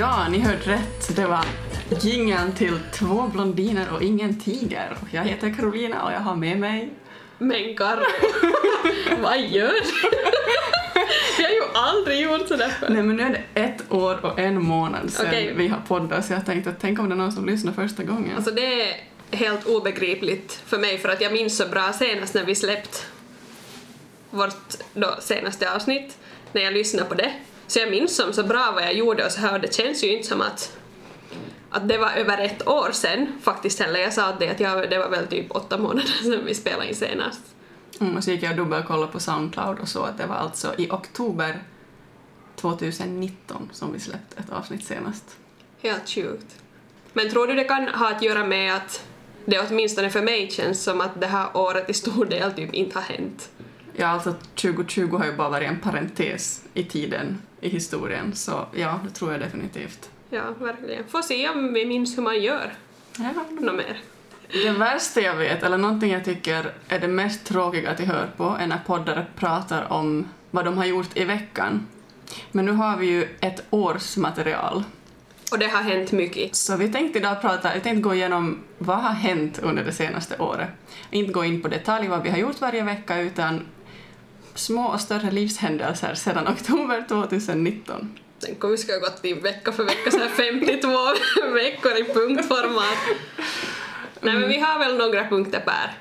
Ja, ni hörde rätt. Det var jingeln till Två blondiner och ingen tiger. Jag heter Carolina och jag har med mig... Men Karro, vad gör du? Vi har ju aldrig gjort sådär förr. Nej men nu är det ett år och en månad sedan Okej. vi har poddat så jag tänkte att tänk om det är någon som lyssnar första gången. Alltså det är helt obegripligt för mig för att jag minns så bra senast när vi släppt vårt då senaste avsnitt, när jag lyssnade på det. Så jag minns som så bra vad jag gjorde och så här och det känns ju inte som att att det var över ett år sedan faktiskt heller. Jag sa att det, att jag, det var väl typ åtta månader sedan vi spelade in senast. Mm, och så gick jag och dubbelkollade på Soundcloud och så att det var alltså i oktober 2019 som vi släppte ett avsnitt senast. Helt sjukt. Men tror du det kan ha att göra med att det åtminstone för mig känns som att det här året i stor del typ inte har hänt? Ja, alltså 2020 har ju bara varit en parentes i tiden, i historien, så ja, det tror jag definitivt. Ja, verkligen. Får se om vi minns hur man gör Ja, något mer. Det värsta jag vet, eller någonting jag tycker är det mest tråkiga att höra på, är när poddare pratar om vad de har gjort i veckan. Men nu har vi ju ett års material. Och det har hänt mycket. Så vi tänkte idag prata, jag tänkte gå igenom vad har hänt under det senaste året. Inte gå in på detalj vad vi har gjort varje vecka, utan små och större livshändelser sedan oktober 2019. Tänk om vi ska ha gått in vecka för vecka, så här 52 veckor i punktformat. Nej men vi har väl några punkter per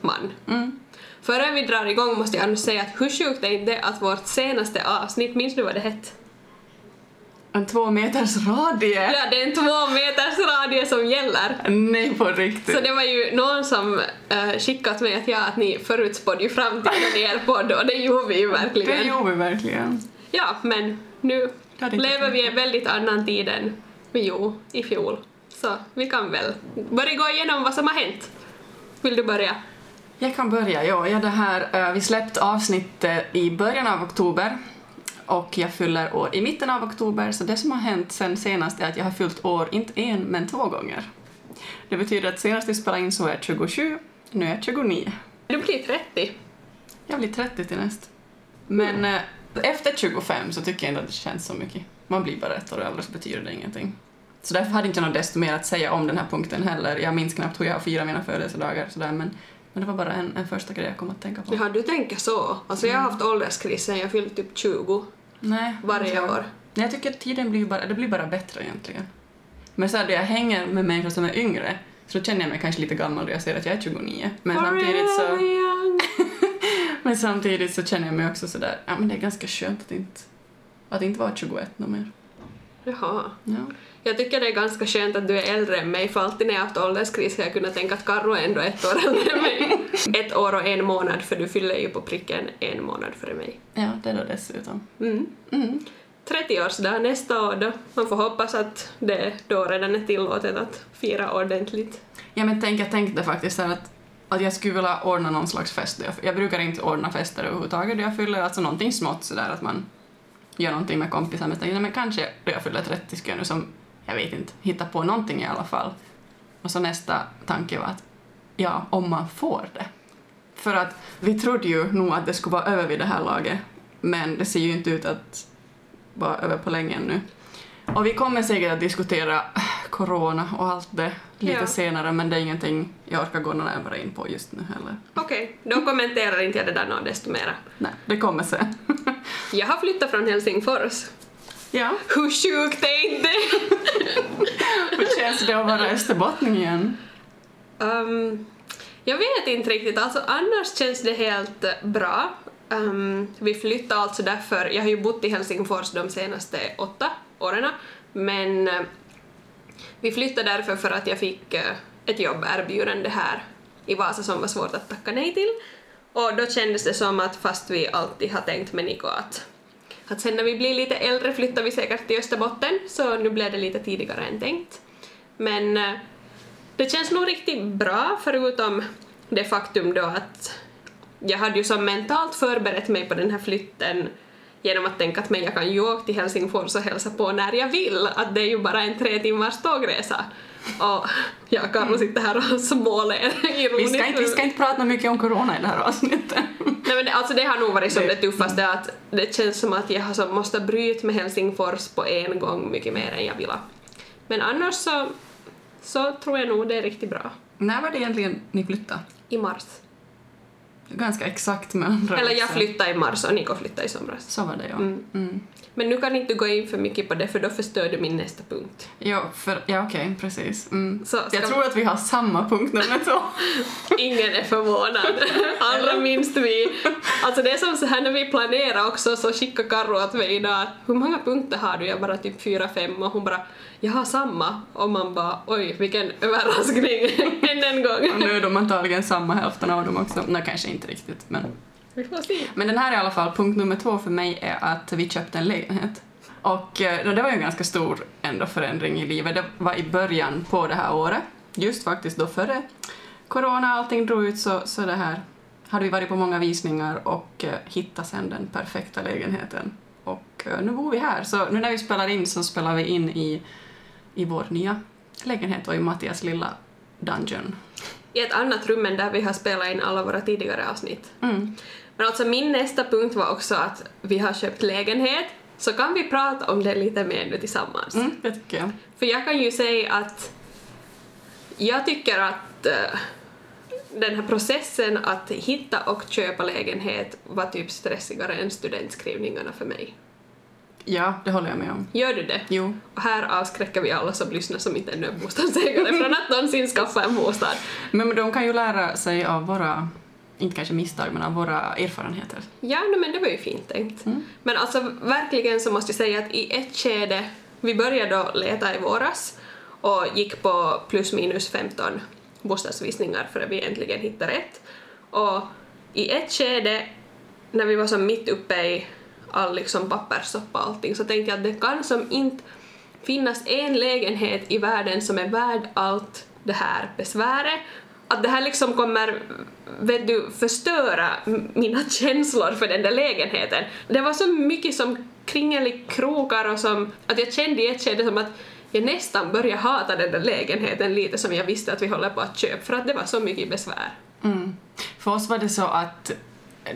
man. Mm. Före vi drar igång måste jag nu säga att hur sjukt är det att vårt senaste avsnitt, minns du vad det hette? En två meters radie? Ja, det är en två meters radie som gäller. Nej, på riktigt. Så det var ju någon som uh, skickat mig att ja, att ni förutspådde ju framtiden i er podd och det gjorde vi ju verkligen. Det gjorde vi verkligen. Ja, men nu lever vi i en väldigt annan tid än vi gjorde i fjol. Så vi kan väl börja gå igenom vad som har hänt. Vill du börja? Jag kan börja, ja. ja det här, eh, vi släppte avsnittet i början av oktober och jag fyller år i mitten av oktober så det som har hänt sen senast är att jag har fyllt år inte en men två gånger. Det betyder att senast vi spelade in så var jag 27, nu är jag 29. Du blir 30. Jag blir 30 till näst. Men eh, efter 25 så tycker jag inte att det känns så mycket. Man blir bara ett år äldre så betyder det ingenting. Så därför hade inte jag något desto mer att säga om den här punkten heller. Jag minns knappt hur jag firar mina födelsedagar sådär men, men det var bara en, en första grej jag kom att tänka på. Jaha, du tänker så. Alltså jag har haft ålderskris sen jag fyllde typ 20 Nej. varje år. Nej, jag tycker att tiden blir bara, det blir bara bättre egentligen. Men så här, jag hänger med människor som är yngre så känner jag mig kanske lite gammal då jag säger att jag är 29. Men samtidigt så, Forever men samtidigt så känner jag mig också sådär, ja men det är ganska skönt att inte, att inte vara 21 något mer. Jaha. Ja. Jag tycker det är ganska skönt att du är äldre än mig för alltid när jag har haft ålderskris har jag kunnat tänka att Karro är ändå ett år äldre än mig. Ett år och en månad för du fyller ju på pricken en månad före mig. ja, det då dessutom. Mm. Mm. 30-årsdag nästa år då. Man får hoppas att det då redan är tillåtet att fira ordentligt. Ja men tänk, jag tänkte faktiskt här att, att jag skulle vilja ordna någon slags fest. Jag, jag brukar inte ordna fester överhuvudtaget jag fyller, alltså någonting smått sådär att man gör någonting med kompisar men tänkte, men kanske då jag fyller 30 ska jag nu som, jag vet inte, hitta på någonting i alla fall. Och så nästa tanke var att, ja, om man får det. För att vi trodde ju nog att det skulle vara över vid det här laget, men det ser ju inte ut att vara över på länge ännu. Och vi kommer säkert att diskutera äh, corona och allt det lite Ja. senare, men det är ingenting jag orkar gå närmare in på just nu heller. Okej, då kommenterar inte jag det där något desto mera. Nej, det kommer sen. Jag har flyttat från Helsingfors. ja, Hur sjukt är inte hur känns det att vara österbottning igen? Um, jag vet inte riktigt, alltså annars känns det helt eh, bra. Um, vi flyttade alltså därför, jag har ju bott i Helsingfors de senaste åtta åren, men eh, vi flyttade därför för att jag fick ett ett jobberbjudande här i Vasa som var svårt att tacka nej till. Och då kändes det som att fast vi alltid har tänkt med Niko att, att sen när vi blir lite äldre flyttar vi säkert till Österbotten, så nu blev det lite tidigare än tänkt. Men eh, det känns nog riktigt bra förutom det faktum då att jag hade ju som mentalt förberett mig på den här flytten genom att tänka att men jag kan ju åka till Helsingfors och hälsa på när jag vill, att det är ju bara en tre timmars tågresa. Och jag och Carlo sitter här och småler Vi ska, inte, vi ska inte prata mycket om corona i det här avsnittet. Nej men det, alltså det har nog varit som Det- det, tuffaste att det känns som att jag har så, måste bryta med Helsingfors på en gång mycket mer än jag vill. Men annars så, så tror jag nog det är riktigt bra. När var det egentligen ni flyttade? I mars. Ganska exakt med andra Eller jag flyttade i mars och Niko flyttade i somras. Så var det ja. Mm. Mm. Men nu kan inte du gå in för mycket på det för då förstör du min nästa punkt. Ja, för, ja okej, precis. Mm. Så Jag tror att vi har samma punkt nummer två. Ingen är förvånad, allra minst vi. Alltså det är som så här när vi planerar också så skickar Karro åt mig idag att hur många punkter har du? Jag bara typ fyra, fem och hon bara jag har samma och man bara oj vilken överraskning än en Och gång. nu är de antagligen samma hälften av dem också. Nej, kanske inte riktigt, men... Vi får se. Men den här i alla fall, punkt nummer två för mig är att vi köpte en lägenhet. Och eh, det var ju en ganska stor ändå förändring i livet. Det var i början på det här året, just faktiskt då före corona allting drog ut så, så det här hade vi varit på många visningar och eh, hittat sen den perfekta lägenheten. Och eh, nu bor vi här, så nu när vi spelar in så spelar vi in i, i vår nya lägenhet och i Mattias lilla dungeon. I ett annat rum än där vi har spelat in alla våra tidigare avsnitt. Mm. Men alltså min nästa punkt var också att vi har köpt lägenhet så kan vi prata om det lite mer nu tillsammans. Mm, det tycker jag. För jag kan ju säga att jag tycker att eh, den här processen att hitta och köpa lägenhet var typ stressigare än studentskrivningarna för mig. Ja, det håller jag med om. Gör du det? Jo, Och här avskräcker vi alla som lyssnar som inte ännu är bostadsägare från att någonsin skaffa en bostad. Men de kan ju lära sig av våra, inte kanske misstag, men av våra erfarenheter. Ja, men det var ju fint tänkt. Mm. Men alltså verkligen så måste jag säga att i ett skede, vi började då leta i våras och gick på plus minus 15 bostadsvisningar för att vi äntligen hittade rätt. Och i ett skede, när vi var som mitt uppe i all liksom papperssoppa och allting, så tänkte jag att det kan som inte finnas en lägenhet i världen som är värd allt det här besväret. Att det här liksom kommer, vet du, förstöra mina känslor för den där lägenheten. Det var så mycket som kringelikrokar och som, att jag kände i ett skede som att jag nästan började hata den där lägenheten lite som jag visste att vi håller på att köpa för att det var så mycket besvär. Mm. För oss var det så att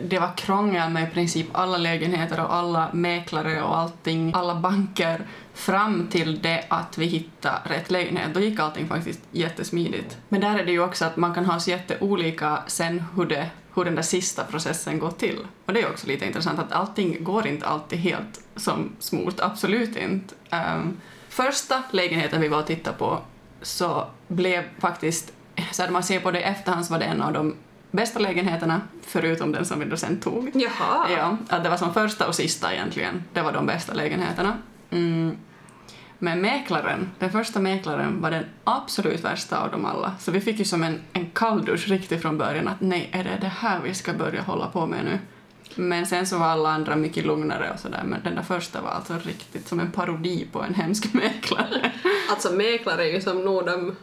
det var krångel med i princip alla lägenheter och alla mäklare och allting, alla banker fram till det att vi hittade rätt lägenhet. Då gick allting faktiskt jättesmidigt. Men där är det ju också att man kan ha så jätteolika sen hur, det, hur den där sista processen går till. Och det är också lite intressant att allting går inte alltid helt som smort, absolut inte. Ehm, första lägenheten vi var och tittade på så blev faktiskt, så här, man ser på det i efterhand så var det en av de bästa lägenheterna, förutom den som vi då sen tog. Jaha. Ja, att det var som första och sista egentligen. Det var de bästa lägenheterna. Mm. Men mäklaren, den första mäklaren var den absolut värsta av dem alla. Så vi fick ju som en, en kalldusch riktigt från början att nej, är det det här vi ska börja hålla på med nu? Men sen så var alla andra mycket lugnare och sådär, men den där första var alltså riktigt som en parodi på en hemsk mäklare. Alltså mäklare är ju som nog de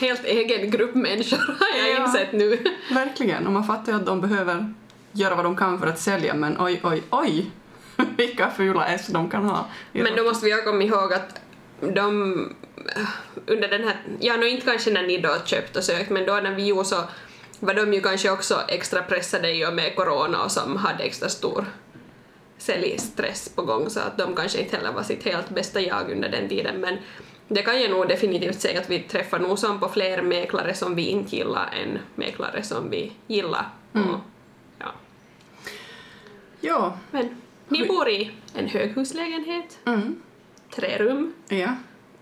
helt egen grupp människor har jag Ja. insett nu. Verkligen, och man fattar ju att de behöver göra vad de kan för att sälja, men oj, oj, oj, vilka fula S de kan ha. Men då måste vi också komma ihåg att de eh, under den här, ja nu inte kanske när ni då köpt och sökt men då när vi gjorde så var de ju kanske också extra pressade i och med corona och som hade extra stor säljstress på gång så att de kanske inte heller var sitt helt bästa jag under den tiden men det kan jag nog definitivt säga att vi träffar nog som på fler mäklare som vi inte gillar än mäklare som vi gillar. Mm. Och, ja. Ja, Men ni bor i en höghuslägenhet, mm. tre rum, ja,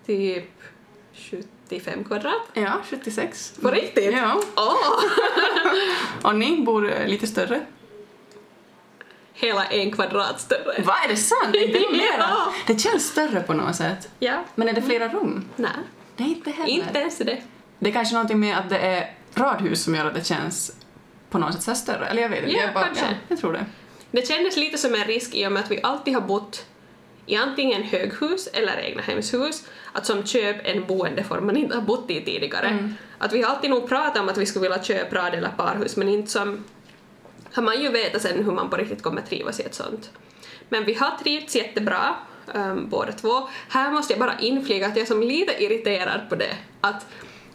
typ 75 kvadrat. ja, 76. På riktigt? Ja, Åh! och ni bor eh, lite större. Hela en kvadrat större. Vad är det sant? Inte det mera? Ja. Det känns större på något sätt. Ja. Men är det flera rum? Nej, Nej, inte heller. inte ens det. Det är kanske någonting med att det är radhus som gör att det känns på något sätt större. Eller jag vet inte. Ja, jag, bara, kanske. Ja, jag tror det. Det kändes lite som en risk i och med att vi alltid har bott i antingen höghus eller egnahemshus, att som köp en boendeform man inte har bott i tidigare. Mm. Att vi har alltid nog pratat om att vi skulle vilja köpa rad eller parhus men inte som har man ju vetat sen hur man på riktigt kommer trivas i ett sånt. Men vi har trivts jättebra um, båda två. Här måste jag bara inflyga att jag är som lite irriterad på det. Att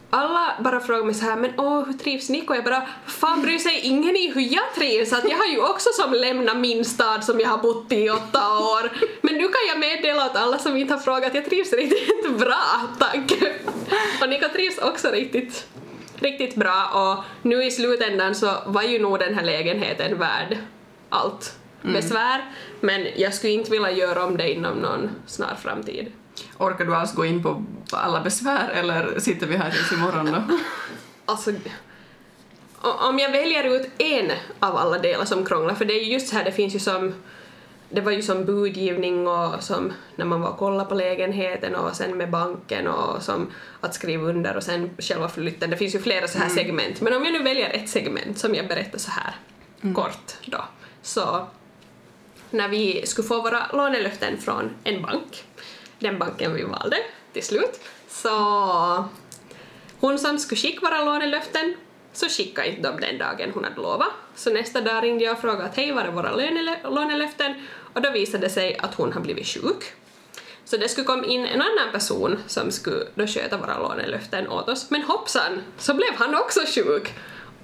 alla bara frågar mig så här, men åh, hur trivs Nico? Jag bara, fan bryr sig ingen i hur jag trivs? Att jag har ju också som lämnat min stad som jag har bott i åtta år. Men nu kan jag meddela åt alla som inte har frågat, jag trivs riktigt bra, tack. Och Nico trivs också riktigt, riktigt bra och nu i slutändan så var ju nog den här lägenheten värd allt besvär, men jag skulle inte vilja göra om det inom någon snar framtid. Orkar du alls gå in på alla besvär eller sitter vi här tills imorgon då? Alltså, om jag väljer ut en av alla delar som krånglar, för det är ju just här, det finns ju som det var ju som budgivning och som när man var och kollade på lägenheten och sen med banken och som att skriva under och sen själva flytten. Det finns ju flera så här segment. Men om jag nu väljer ett segment som jag berättar så här kort då. Så när vi skulle få våra lånelöften från en bank, den banken vi valde till slut, så hon som skulle skicka våra lånelöften så skickade inte de den dagen hon hade lovat. Så nästa dag ringde jag och frågade att hej, var är våra lånelöften? Och då visade det sig att hon har blivit sjuk. Så det skulle komma in en annan person som skulle då sköta våra lånelöften åt oss. Men hoppsan, så blev han också sjuk.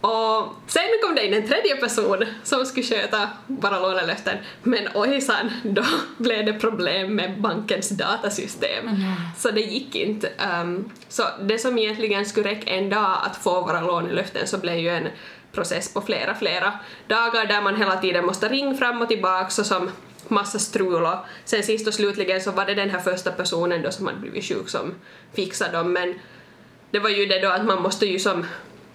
Och sen kom det in en tredje person som skulle sköta våra lånelöften. Men ojsan, då blev det problem med bankens datasystem. Så det gick inte. Um, så det som egentligen skulle räcka en dag att få våra lånelöften så blev ju en process på flera, flera dagar där man hela tiden måste ringa fram och tillbaka och som massa strul och sen sist och slutligen så var det den här första personen då som hade blivit sjuk som fixade dem men det var ju det då att man måste ju som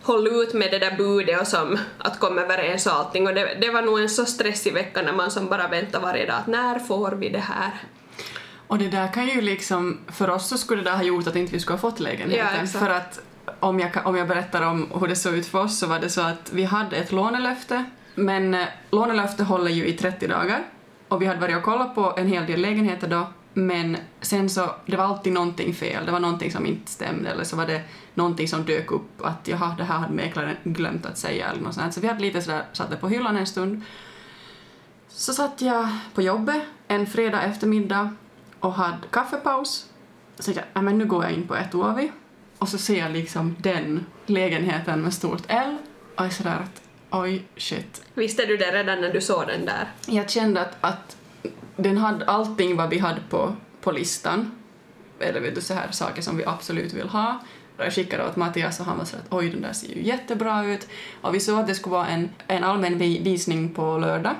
hålla ut med det där budet och som att komma överens och allting och det, det var nog en så stressig vecka när man som bara väntar varje dag att när får vi det här? Och det där kan ju liksom, för oss så skulle det där ha gjort att inte vi skulle ha fått lägenheten. Ja, för att om jag, om jag berättar om hur det såg ut för oss så var det så att vi hade ett lånelöfte, men eh, lånelöfte håller ju i 30 dagar och vi hade varit och kollat på en hel del lägenheter då, men sen så, det var alltid någonting fel, det var någonting som inte stämde eller så var det någonting som dök upp att jaha, det här hade mäklaren glömt att säga eller något sånt. Så vi hade lite sådär, satt det på hyllan en stund så satt jag på jobbet en fredag eftermiddag och hade kaffepaus. Så tänkte jag, "Nej, men nu går jag in på Etuovi och så ser jag liksom den lägenheten med stort L och är sådär att oj shit. Visste du det redan när du såg den där? Jag kände att, att den hade allting vad vi hade på, på listan. Eller vet du, så här saker som vi absolut vill ha. Och jag skickade åt Mattias och han var så att oj den där ser ju jättebra ut. Och vi såg att det skulle vara en, en allmän vi- visning på lördag.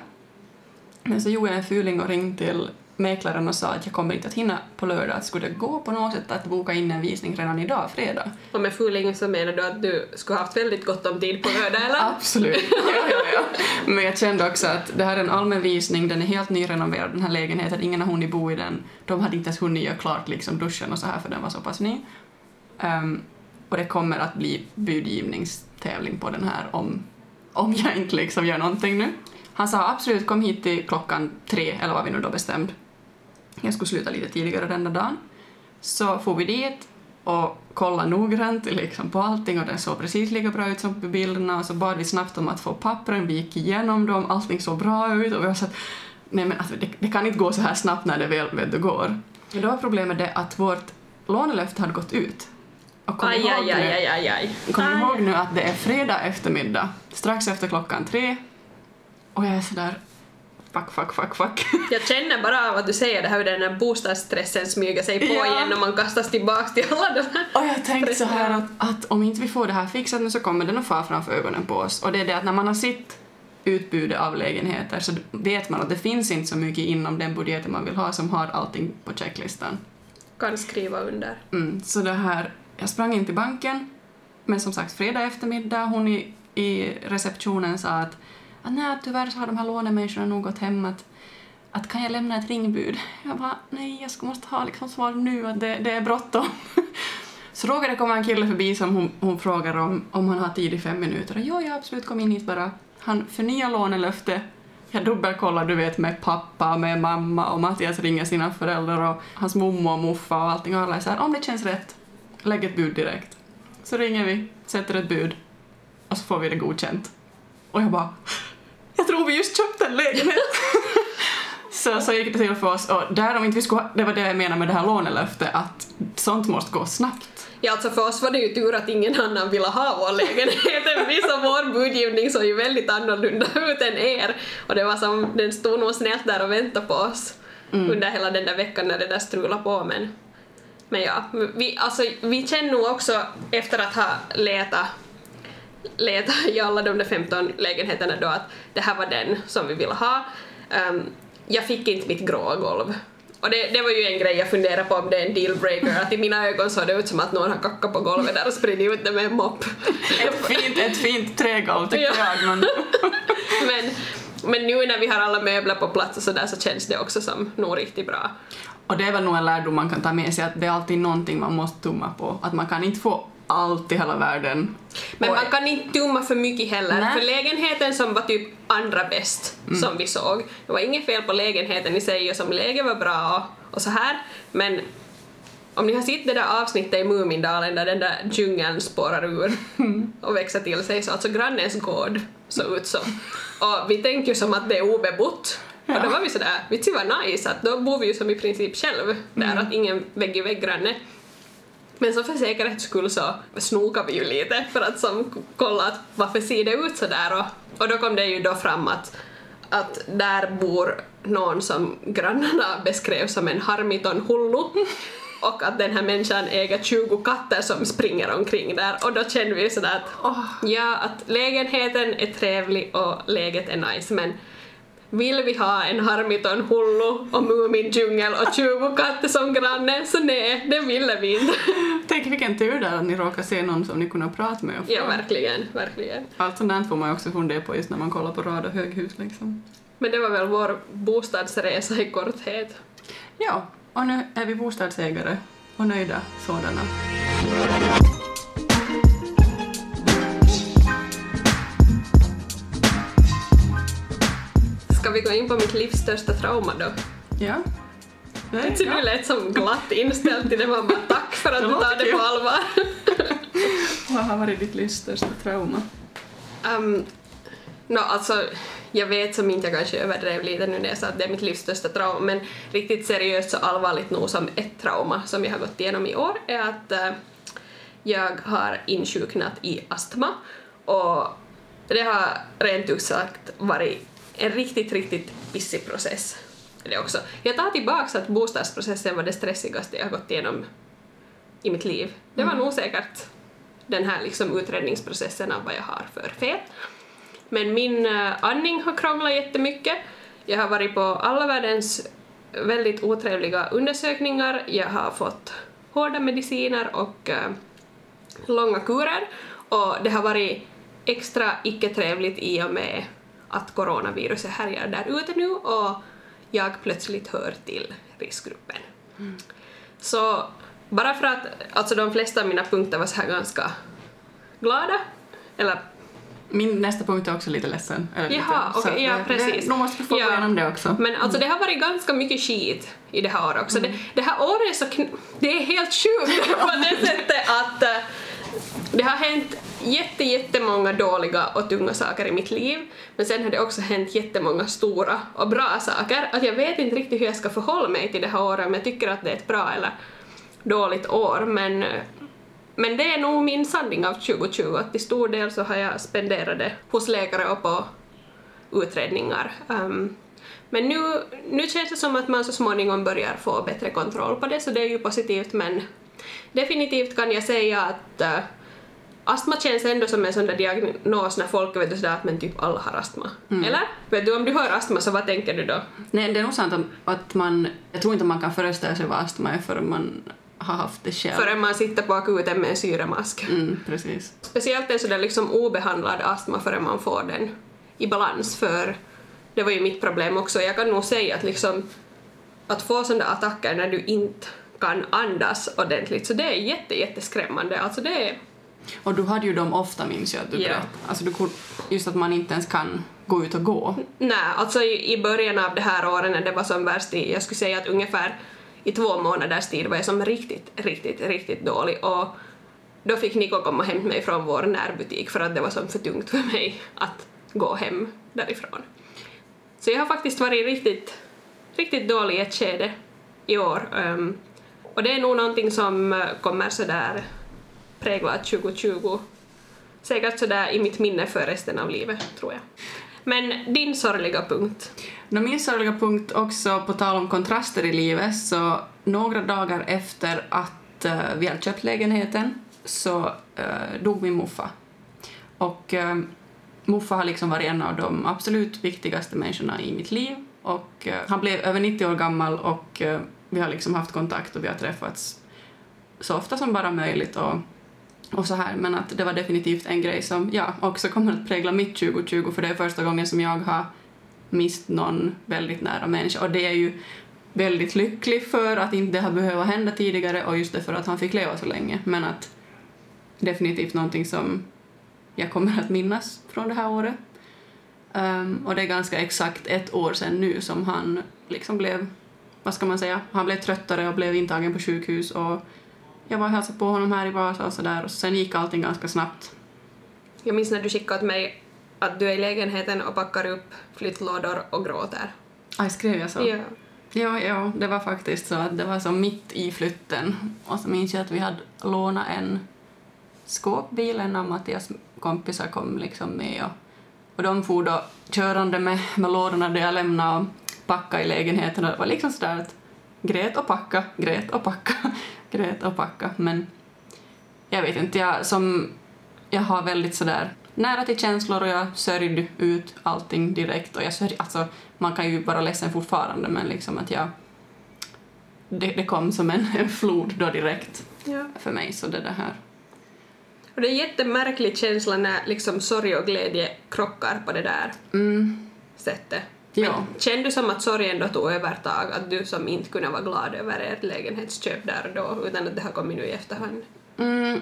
Men så gjorde jag en fuling och ringde till mäklaren och sa att jag kommer inte att hinna på lördag. Att skulle det gå på något sätt att boka in en visning redan idag, fredag? Och med fuling så menar du att du skulle haft väldigt gott om tid på lördag eller? Absolut. Ja, ja, ja. Men jag kände också att det här är en allmän visning, den är helt nyrenoverad den här lägenheten, ingen har hunnit bo i den. De hade inte ens hunnit göra klart liksom duschen och så här för den var så pass ny. Um, och det kommer att bli budgivningstävling på den här om, om jag inte liksom gör någonting nu. Han sa absolut kom hit till klockan tre, eller vad vi nu då bestämde. Jag skulle sluta lite tidigare den där dagen. Så får vi dit och kollade noggrant liksom på allting och den såg precis lika bra ut som på bilderna och så bad vi snabbt om att få pappren, vi gick igenom dem, allting såg bra ut och vi var så att nej men alltså, det, det kan inte gå så här snabbt när det väl vet du, går. Men då var problemet det att vårt lånelöfte hade gått ut. Och kom Aj, ihåg aj, nu- aj, aj, aj. Kom Aj. ihåg nu att det är fredag eftermiddag, strax efter klockan tre. Och jag är sådär, fuck, fuck, fuck, fuck. Jag känner bara av att du säger det här hur den här bostadsstressen smyger sig på Ja. igen och man kastas tillbaks till alla de här. Och jag tänkte så här att, att om inte vi får det här fixat nu så kommer den att fara framför ögonen på oss. Och det är det att när man har sett utbudet av lägenheter så vet man att det finns inte så mycket inom den budgeten man vill ha som har allting på checklistan. Kan skriva under. Mm, så det här, jag sprang in till banken, men som sagt fredag eftermiddag, hon i, i receptionen sa att, ah, nej, tyvärr så har de här lånemänniskorna nog gått hem att, att kan jag lämna ett ringbud? Jag bara, nej, jag ska måste ha liksom svar nu, att det, det är bråttom. Så råkade det komma en kille förbi som hon, hon frågar om, om han har tid i fem minuter. Och jo, jag absolut kom in hit bara. Han förnyar lånelöfte. Jag dubbelkollar, du vet, med pappa, med mamma och Mattias ringer sina föräldrar och hans mommo och muffa och allting. Och alla är så här, om det känns rätt, lägg ett bud direkt. Så ringer vi, sätter ett bud och så får vi det godkänt. Och jag bara, jag tror vi just köpte en lägenhet. Så, så gick det till för oss och där om inte vi skulle, det var det jag menade med det här lånelöftet att sånt måste gå snabbt. Ja, alltså för oss var det ju tur att ingen annan ville ha vår lägenhet än vi, så vår budgivning såg ju väldigt annorlunda ut än er. Och det var som, den stod nog snällt där och väntade på oss under hela den där veckan när det där strulade på, men men ja, vi, alltså, vi känner nog också efter att ha letat leta i alla de där 15 lägenheterna då att det här var den som vi ville ha. Um, jag fick inte mitt gråa golv. Och det, det var ju en grej jag funderade på om det är en dealbreaker, att i mina ögon såg det ut som att någon har kackat på golvet där och spridit ut det med en mopp. Ett fint, ett fint trägolv tycker Ja. jag. Men, men, men nu när vi har alla möbler på plats och sådär så känns det också som nog riktigt bra. Och det är väl nog en lärdom man kan ta med sig att det är alltid någonting man måste tumma på. Att man kan inte få allt i hela världen. Men man kan inte tumma för mycket heller, Nej. för lägenheten som var typ andra bäst som vi såg, det var inget fel på lägenheten i sig och som läge var bra och, och så här, men om ni har sett det där avsnittet i Mumindalen där den där djungeln spårar ur och växer till sig så alltså grannens gård såg ut som. Och vi tänkte ju som att det är obebott. Och då var vi sådär, vitsi vad nice, att då bor vi ju som i princip själv där, att ingen vägg i vägg granne. Men så för säkerhets skull så snokade vi ju lite för att som kolla att varför ser det ut så där och, och då kom det ju då fram att, att där bor någon som grannarna beskrev som en harmiton hullu och att den här människan äger 20 katter som springer omkring där. Och då kände vi sådär att ja, att lägenheten är trevlig och läget är nice men vill vi ha en harmiton hullu och Mumindjungel och 20 katter som granne? Så nej, det ville vi inte. Tänk vilken tur där att ni råkar se någon som ni kunde prata med. och Ja, verkligen, verkligen. Allt sånt där får man ju också fundera på just när man kollar på rad och höghus liksom. Men det var väl vår bostadsresa i korthet. Ja, och nu är vi bostadsägare och nöjda sådana. Ska vi gå in på mitt livs största trauma då? Ja. Det Inte är du lät som glatt inställd till det, man bara tack för att du tar det på allvar. Vad har varit ditt livs största trauma? Um, no, alltså, jag vet som inte jag kanske överdrev lite nu när jag sa att det är mitt livs största trauma, men riktigt seriöst så allvarligt nog som ett trauma som jag har gått igenom i år är att eh, jag har insjuknat i astma och det har rent ut sagt varit en riktigt, riktigt pissig process. Det också. Jag tar tillbaks att bostadsprocessen var det stressigaste jag har gått igenom i mitt liv. Det var nog säkert den här liksom utredningsprocessen av vad jag har för fel. Men min eh, andning har krånglat jättemycket. Jag har varit på alla världens väldigt otrevliga undersökningar. Jag har fått hårda mediciner och eh, långa kurer och det har varit extra icke-trevligt i och med att coronaviruset härjar där ute nu och jag plötsligt hör till riskgruppen. Så bara för att alltså de flesta av mina punkter var så här ganska glada, eller Min nästa punkt är också lite ledsen. Eller Jaha, okej, ja det- precis. Det, måste vi få Ja. gå igenom det också. Men alltså det har varit ganska mycket skit i det här året också. Det, det här året är så kn- det är helt sjukt på det sättet att eh, det har hänt jätte, jättemånga dåliga och tunga saker i mitt liv men sen har det också hänt jättemånga stora och bra saker. Att jag vet inte riktigt hur jag ska förhålla mig till det här året om jag tycker att det är ett bra eller dåligt år men men det är nog min sanning av 2020 att till stor del så har jag spenderat det hos läkare och på utredningar. Um, men nu, nu känns det som att man så småningom börjar få bättre kontroll på det så det är ju positivt men definitivt kan jag säga att uh, astma känns ändå som en sån där diagnos när folk vet du sådär att men typ alla har astma. Eller? Vet du om du har astma så vad tänker du då? Nej, det är nog sant att man... Jag tror inte man kan föreställa sig vad astma är förrän man har haft det själv. Förrän man sitter på akuten med en syremask. Mm, precis. Speciellt en sådär liksom obehandlad astma förrän man får den i balans för det var ju mitt problem också. Jag kan nog säga att liksom att få sådana attacker när du inte kan andas ordentligt så det är jätte, jätteskrämmande. Alltså det är Och du hade ju dem ofta minns jag att du Ja. berättade. Alltså du, just att man inte ens kan gå ut och gå. Nej, alltså i, i början av det här året när det var som värst, i, jag skulle säga att ungefär i två månaders tid var jag som riktigt, riktigt, riktigt dålig och då fick Niko komma hämta mig från vår närbutik för att det var som för tungt för mig att gå hem därifrån. Så jag har faktiskt varit riktigt, riktigt dålig i ett skede i år. Um, och det är nog någonting som eh, kommer sådär prägla 2020. Säkert sådär i mitt minne för resten av livet, tror jag. Men din sorgliga punkt? No, min sorgliga punkt också, på tal om kontraster i livet, så några dagar efter att uh, vi hade köpt lägenheten så uh, dog min morfar. Och uh, morfar har liksom varit en av de absolut viktigaste människorna i mitt liv och uh, han blev över 90 år gammal och uh, vi har liksom haft kontakt och vi har träffats så ofta som bara möjligt och, och så här. Men att det var definitivt en grej som ja, också kommer att prägla mitt 2020 för det är första gången som jag har mist någon väldigt nära människa. Och det är ju väldigt lycklig för att inte det har behövt hända tidigare och just det för att han fick leva så länge. Men att definitivt någonting som jag kommer att minnas från det här året. Um, och det är ganska exakt ett år sedan nu som han liksom blev, vad ska man säga, han blev tröttare och blev intagen på sjukhus och jag var och hälsade på honom här i Vasa och sådär och sen gick allting ganska snabbt. Jag minns när du skickade åt mig att du är i lägenheten och packar upp flyttlådor och gråter. Aj, skrev jag så? Ja. Ja, ja, det var faktiskt så att det var så mitt i flytten och så minns jag att vi hade lånat en skåpbil, en av Mattias kompisar kom liksom med och, och de for då körande med, med lådorna där jag lämnade och packade i lägenheten och det var liksom sådär att grät och packa, grät och packa, grät och packa. Men jag vet inte, jag, som, jag har väldigt sådär nära till känslor och jag sörjde ut allting direkt. Och jag sörjde, alltså man kan ju vara ledsen fortfarande men liksom att jag det, det kom som en, en flod då direkt Ja. för mig. Så det, det här. Och det är en jättemärklig känsla när liksom sorg och glädje krockar på det där mm, sättet. Ja. Men kände du som att sorgen då tog övertag, att du som inte kunde vara glad över ert lägenhetsköp där då, utan att det har kommit nu i efterhand? Mm,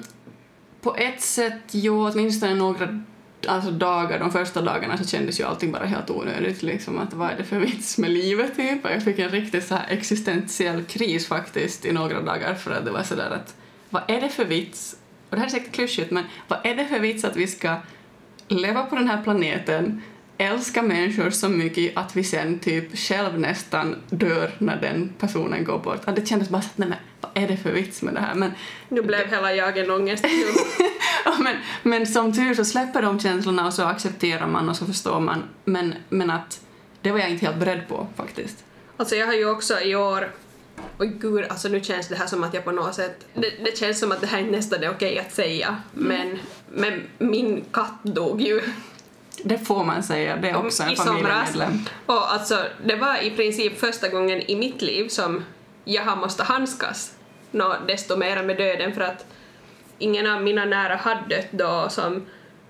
på ett sätt, jo, åtminstone några alltså dagar, de första dagarna så kändes ju allting bara helt onödigt, liksom att vad är det för vits med livet typ? Och jag fick en riktigt så här existentiell kris faktiskt i några dagar för att det var sådär att vad är det för vits? Och det här är säkert klyschigt, men vad är det för vits att vi ska leva på den här planeten, älska människor så mycket att vi sen typ själv nästan dör när den personen går bort. Att det kändes bara så att nej men vad är det för vits med det här? Men Nu blev hela jag en ångest. Ja, men, men som tur så släpper de känslorna och så accepterar man och så förstår man. Men, men att det var jag inte helt beredd på faktiskt. Alltså jag har ju också i år Oj gud, alltså nu känns det här som att jag på något sätt... Det, det känns som att det här är nästan är okej att säga, men, men min katt dog ju Det får man säga, det är också en i somras. familjemedlem. Och alltså, det var i princip första gången i mitt liv som jag har måste handskas nå desto mer med döden för att ingen av mina nära hade dött då som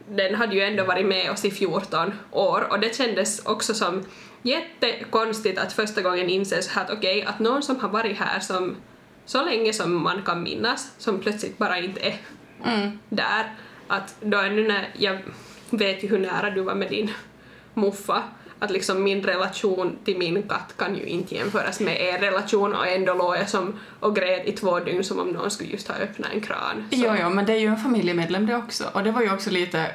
den hade ju ändå varit med oss i 14 år och det kändes också som jättekonstigt att första gången inse så här att okej, att någon som har varit här som så länge som man kan minnas, som plötsligt bara inte är Mm. där, att då ännu när jag vet ju hur nära du var med din muffa, att liksom min relation till min katt kan ju inte jämföras med er relation och ändå låg jag som och grät i två dygn som om någon skulle just ha öppnat en kran. Så- Jo, jo, men det är ju en familjemedlem det också. Och det var ju också lite,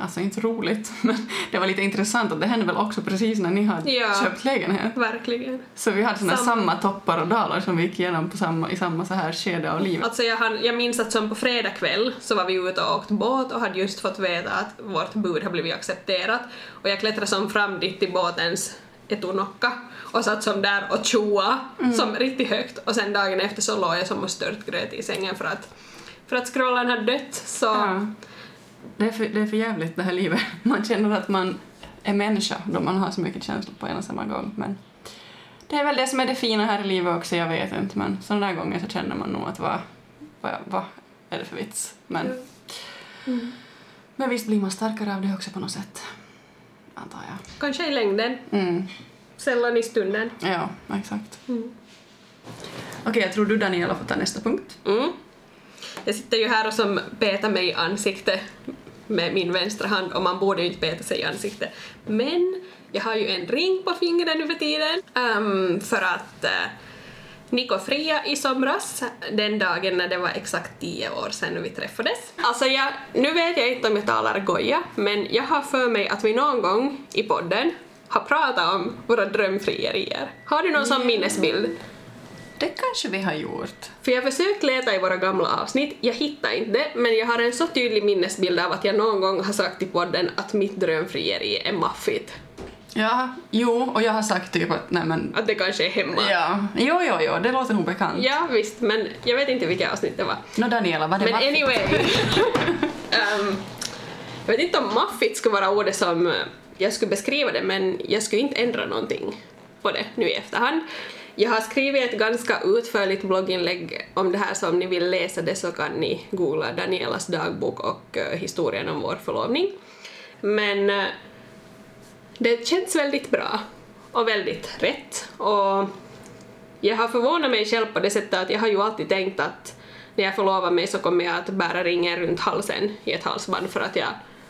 alltså inte roligt, men det var lite intressant att det hände väl också precis när ni hade Ja. köpt lägenhet. Verkligen. Så vi hade såna Samma. samma toppar och dalar som vi gick igenom på samma, i samma så här skede av livet. Alltså jag, hann, jag minns att som på fredag kväll så var vi ute och åkt båt och hade just fått veta att vårt bud har blivit accepterat och jag klättrade som fram dit till båtens etunokka och satt som där och tjoa som riktigt högt och sen dagen efter så låg jag som och störtgröt i sängen för att för att scrollen hade dött så Ja. Det är, för, det är för jävligt det här livet. Man känner att man är människa då man har så mycket känslor på en och samma gång. Men det är väl det som är det fina här i livet också, jag vet inte. Men sådana där gånger så känner man nog att vad, vad, vad är det för vits? Men, men visst blir man starkare av det också på något sätt. Antar jag. kanske i längden, Mm. sällan i stunden. Ja, exakt. Mm. Okej, jag tror du Daniela får ta nästa punkt. Mm. Jag sitter ju här och som petar mig i ansiktet med min vänstra hand och man borde ju inte peta sig i ansiktet. Men jag har ju en ring på fingret nu för tiden ehm, för att uh, Niko fria i somras, den dagen när det var exakt tio år sedan vi träffades. Alltså jag, nu vet jag inte om jag talar goja, men jag har för mig att vi någon gång i podden har pratat om våra drömfrierier. Har du någon sån minnesbild? Det kanske vi har gjort. För jag har försökt leta i våra gamla avsnitt, jag hittar inte det, men jag har en så tydlig minnesbild av att jag någon gång har sagt i podden att mitt drömfrieri är maffigt. Ja, jo, och jag har sagt typ att nej men... Att det kanske är hemma. Ja, jo, jo, jo, det låter nog bekant. Ja, visst, men jag vet inte vilket avsnitt det var. Nå Daniela, vad det Men maffigt? anyway. um, jag vet inte om maffigt skulle vara ordet som jag skulle beskriva det, men jag skulle inte ändra någonting på det nu i efterhand. Jag har skrivit ett ganska utförligt blogginlägg om det här, så om ni vill läsa det så kan ni googla Danielas dagbok och eh, historien om vår förlovning. Men eh, det känns väldigt bra och väldigt rätt. Och jag har förvånat mig själv på det sättet att jag har ju alltid tänkt att när jag förlovar mig så kommer jag att bära ringen runt halsen i ett halsband för att jag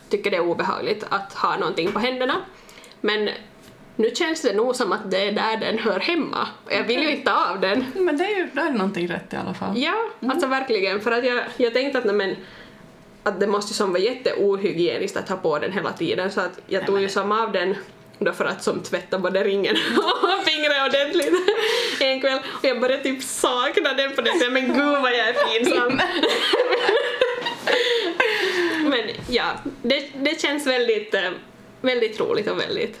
tycker det är obehagligt att ha någonting på händerna. Men nu känns det nog som att det är där den hör hemma. Jag vill ju inte ta av den. Men det är ju, då är det någonting rätt i alla fall. Ja, alltså verkligen. För att jag, jag tänkte att, nej, men, att det måste ju som vara jätteohygieniskt att ha på den hela tiden så att jag tog ju som av den då för att som tvätta både ringen och fingret ordentligt en kväll och jag började typ sakna den på det sättet men gud vad jag är pinsam. men ja, det, det känns väldigt, eh, väldigt roligt och väldigt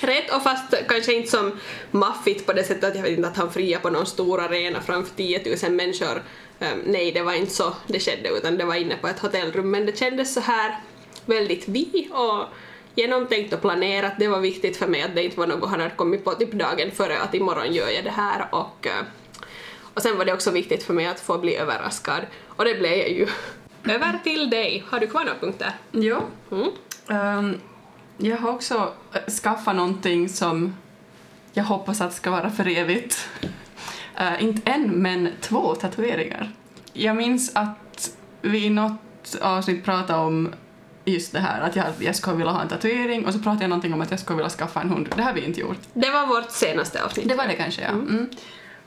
rätt och fast kanske inte som maffigt på det sättet att jag vet inte att han friar på någon stor arena framför 10 000 människor. Um, nej, det var inte så det skedde utan det var inne på ett hotellrum men det kändes så här väldigt vi och genomtänkt och planerat. Det var viktigt för mig att det inte var något han hade kommit på typ dagen före att imorgon gör jag det här och, uh, och sen var det också viktigt för mig att få bli överraskad och det blev jag ju. Över till dig. Har du kvar några punkter? Jo. Mm. Ehm, jag har också äh, skaffat någonting som jag hoppas att ska vara för evigt. Eh, inte en, men två tatueringar. Jag minns att vi i något avsnitt pratade om just det här att jag, jag skulle vilja ha en tatuering och så pratade jag någonting om att jag skulle vilja skaffa en hund. Det har vi inte gjort. Det var vårt senaste avsnitt. Det var det kanske, ja. Mm.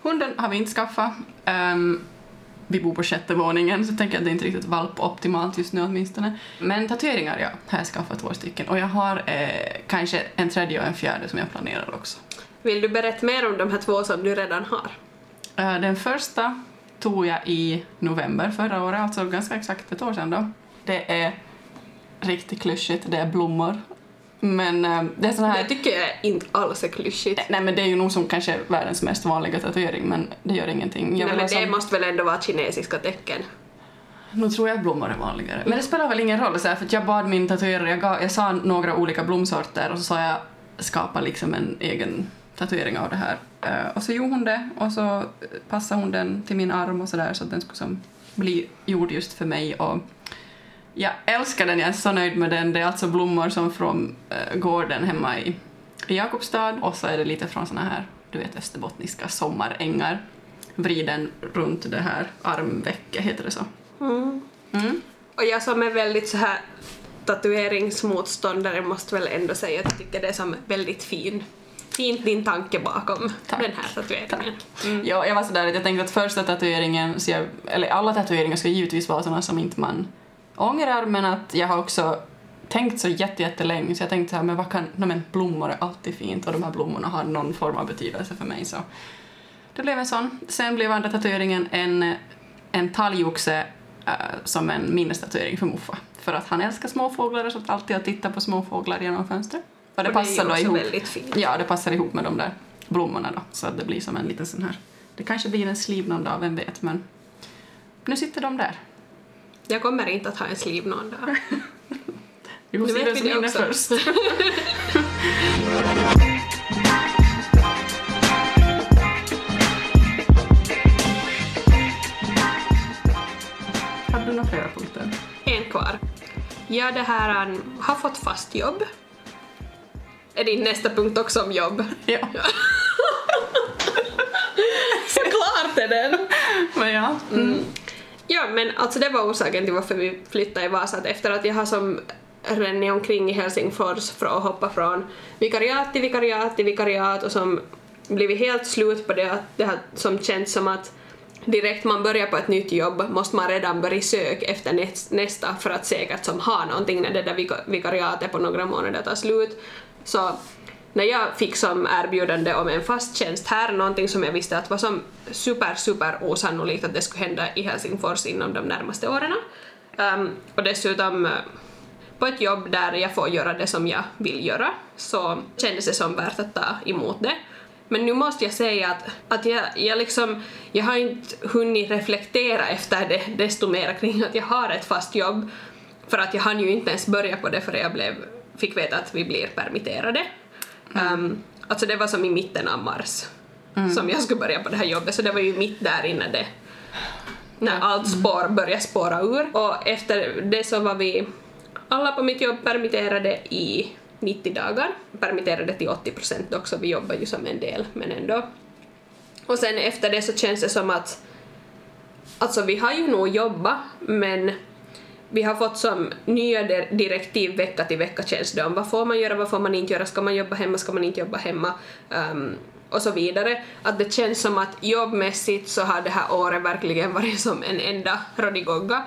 Hunden har vi inte skaffat. Ehm, vi bor på sjätte våningen så jag tänker att det är inte riktigt valpoptimalt just nu åtminstone. Men tatueringar, ja, har jag skaffat två stycken. Och jag har eh, kanske en tredje och en fjärde som jag planerar också. Vill du berätta mer om de här två som du redan har? Eh, den första tog jag i november förra året, alltså ganska exakt ett år sedan då. Det är riktigt klyschigt, det är blommor. Men eh, det är sån här... Det tycker jag inte alls är klyschigt. Nej men det är ju nog som kanske världens mest vanliga tatuering men det gör ingenting. Jag Nej, men ha det som- måste väl ändå vara kinesiska tecken? Nu tror jag att blommor är vanligare. Men det spelar väl ingen roll, så här, för jag bad min tatuerare, jag, gav, jag sa några olika blomsorter och så sa jag skapa liksom en egen tatuering av det här. Eh, och så gjorde hon det och så passade hon den till min arm och sådär så att den skulle som bli gjord just för mig och jag älskar den, jag är så nöjd med den. Det är alltså blommor som från eh, gården hemma i, i Jakobstad och så är det lite från såna här, du vet, österbottniska sommarängar. Vriden runt det här armvecket, heter det så? Mm. Mm. Och jag som är väldigt så här tatueringsmotståndare måste väl ändå säga att jag tycker det är som väldigt fin. Fint din tanke bakom Tack. den här tatueringen. Ja, jag var sådär att jag tänkte att första tatueringen, så jag, eller alla tatueringar ska givetvis vara sådana som inte man ångrar, men att jag har också tänkt så jätte, jättelänge så jag tänkte så här, men vad kan, nej, men blommor är alltid fint och de här blommorna har någon form av betydelse för mig så det blev en sån. Sen blev andra tatueringen en, en talgoxe eh, som en minnestatuering för Muffa. För att han älskar småfåglar och så att alltid titta på småfåglar genom fönstret. Och det Och passar är ju då ihop. väldigt fint. Ja, det passar ihop med de där blommorna då, så att det blir som en liten sån här. Det kanske blir en någon dag, vem vet, men nu sitter de där. Jag kommer inte att ha en sleeve någon dag. Vi se vet vi det också. först. Hade du några flera punkter? En kvar. Jag det här um, har fått fast jobb. Är din nästa punkt också om jobb? Ja. Såklart är den! Men ja. Mm. Ja, men alltså det var orsaken till varför vi flyttade i Vasa, att efter att jag har som rennit omkring i Helsingfors för att hoppa från vikariat till vikariat till vikariat och som blivit helt slut på det, att det har som känts som att direkt man börjar på ett nytt jobb måste man redan börja söka efter nästa för att säkert som ha någonting när det där vikariatet på några månader tar slut. Så när jag fick som erbjudande om en fast tjänst här, någonting som jag visste att var som super, super osannolikt att det skulle hända i Helsingfors inom de närmaste åren. Um, och dessutom eh, på ett jobb där jag får göra det som jag vill göra, så kändes det som värt att ta emot det. Men nu måste jag säga att, att jag, jag, liksom, jag har inte hunnit reflektera efter det desto mer kring att jag har ett fast jobb, för att jag hann ju inte ens börja på det förrän jag blev, fick veta att vi blir permitterade. Mm. Um, alltså det var som i mitten av mars mm. som jag skulle börja på det här jobbet, så det var ju mitt där innan det när allt spår började spåra ur. Och efter det så var vi alla på mitt jobb permitterade i 90 dagar. Permitterade till 80 procent dock, så vi jobbar ju som en del, men ändå. Och sen efter det så känns det som att Alltså vi har ju nog jobbat, men vi har fått som nya direktiv vecka till vecka känns det om vad får man göra, vad får man inte göra, ska man jobba hemma, ska man inte jobba hemma um, och så vidare. Att det känns som att jobbmässigt så har det här året verkligen varit som en enda rodigogga.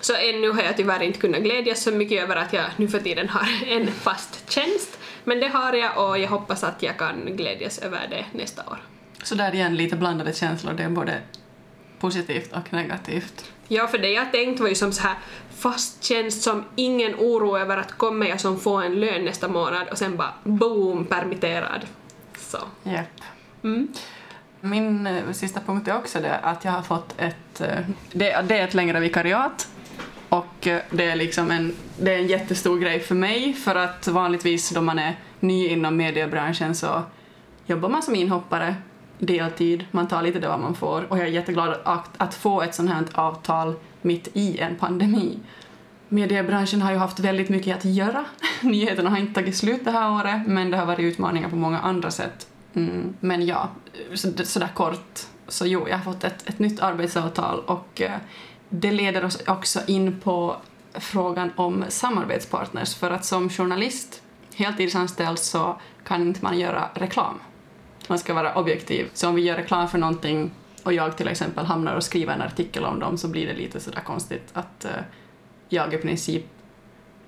Så ännu har jag tyvärr inte kunnat glädjas så mycket över att jag nu för tiden har en fast tjänst. Men det har jag och jag hoppas att jag kan glädjas över det nästa år. Så där igen lite blandade känslor, det är både positivt och negativt. Ja, för det jag tänkt var ju som så här fast tjänst som ingen oro över att kommer jag som få en lön nästa månad och sen bara boom, permitterad. Så. Yep. Mm. Min eh, sista punkt är också det att jag har fått ett, eh, det, det är ett längre vikariat och eh, det är liksom en, det är en jättestor grej för mig för att vanligtvis då man är ny inom mediebranschen så jobbar man som inhoppare deltid, man tar lite det vad man får och jag är jätteglad att, att få ett sånt här avtal mitt i en pandemi. Mediebranschen har ju haft väldigt mycket att göra. Nyheterna har inte tagit slut det här året men det har varit utmaningar på många andra sätt. Mm, men ja, så, sådär kort, så jo, jag har fått ett, ett nytt arbetsavtal och eh, det leder oss också in på frågan om samarbetspartners för att som journalist, heltidsanställd, så kan inte man göra reklam. Man ska vara objektiv. Så om vi gör reklam för någonting och jag till exempel hamnar och skriver en artikel om dem så blir det lite sådär konstigt att uh, jag i princip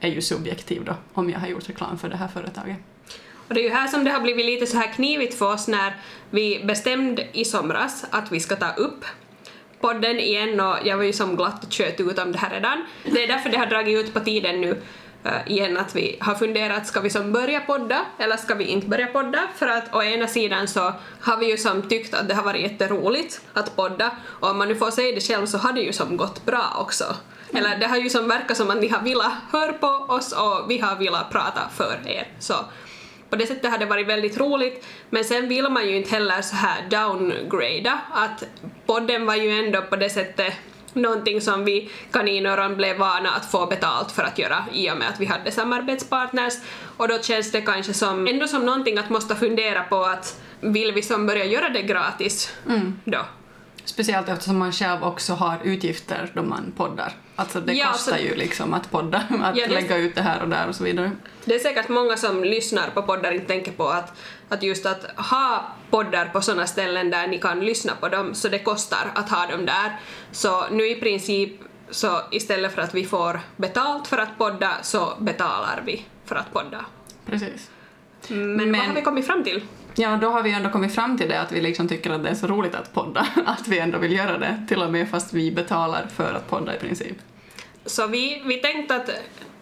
är ju subjektiv då om jag har gjort reklam för det här företaget. Och det är ju här som det har blivit lite så här knivigt för oss när vi bestämde i somras att vi ska ta upp podden igen och jag var ju som glatt och tjöt ut om det här redan. Det är därför det har dragit ut på tiden nu uh, igen att vi har funderat, ska vi som börja podda eller ska vi inte börja podda? För att å ena sidan så har vi ju som tyckt att det har varit jätteroligt att podda och om man nu får säga det själv så har det ju som gått bra också. Mm. Eller det har ju som verkat som att ni har velat höra på oss och vi har velat prata för er. Så på det sättet har det varit väldigt roligt, men sen vill man ju inte heller så här downgrada, att podden var ju ändå på det sättet någonting som vi kaninöron blev vana att få betalt för att göra i och med att vi hade samarbetspartners och då känns det kanske som ändå som någonting att måste fundera på att vill vi som börja göra det gratis mm. då? Speciellt eftersom man själv också har utgifter då man poddar. Alltså det ja, kostar så... ju liksom att podda, att ja, det... lägga ut det här och där och så vidare. Det är säkert många som lyssnar på poddar inte tänker på att, att just att ha poddar på sådana ställen där ni kan lyssna på dem, så det kostar att ha dem där. Så nu i princip så istället för att vi får betalt för att podda så betalar vi för att podda. Precis. Men, Men vad har vi kommit fram till? Ja, då har vi ändå kommit fram till det att vi liksom tycker att det är så roligt att podda, att vi ändå vill göra det, till och med fast vi betalar för att podda i princip. Så vi, vi tänkte att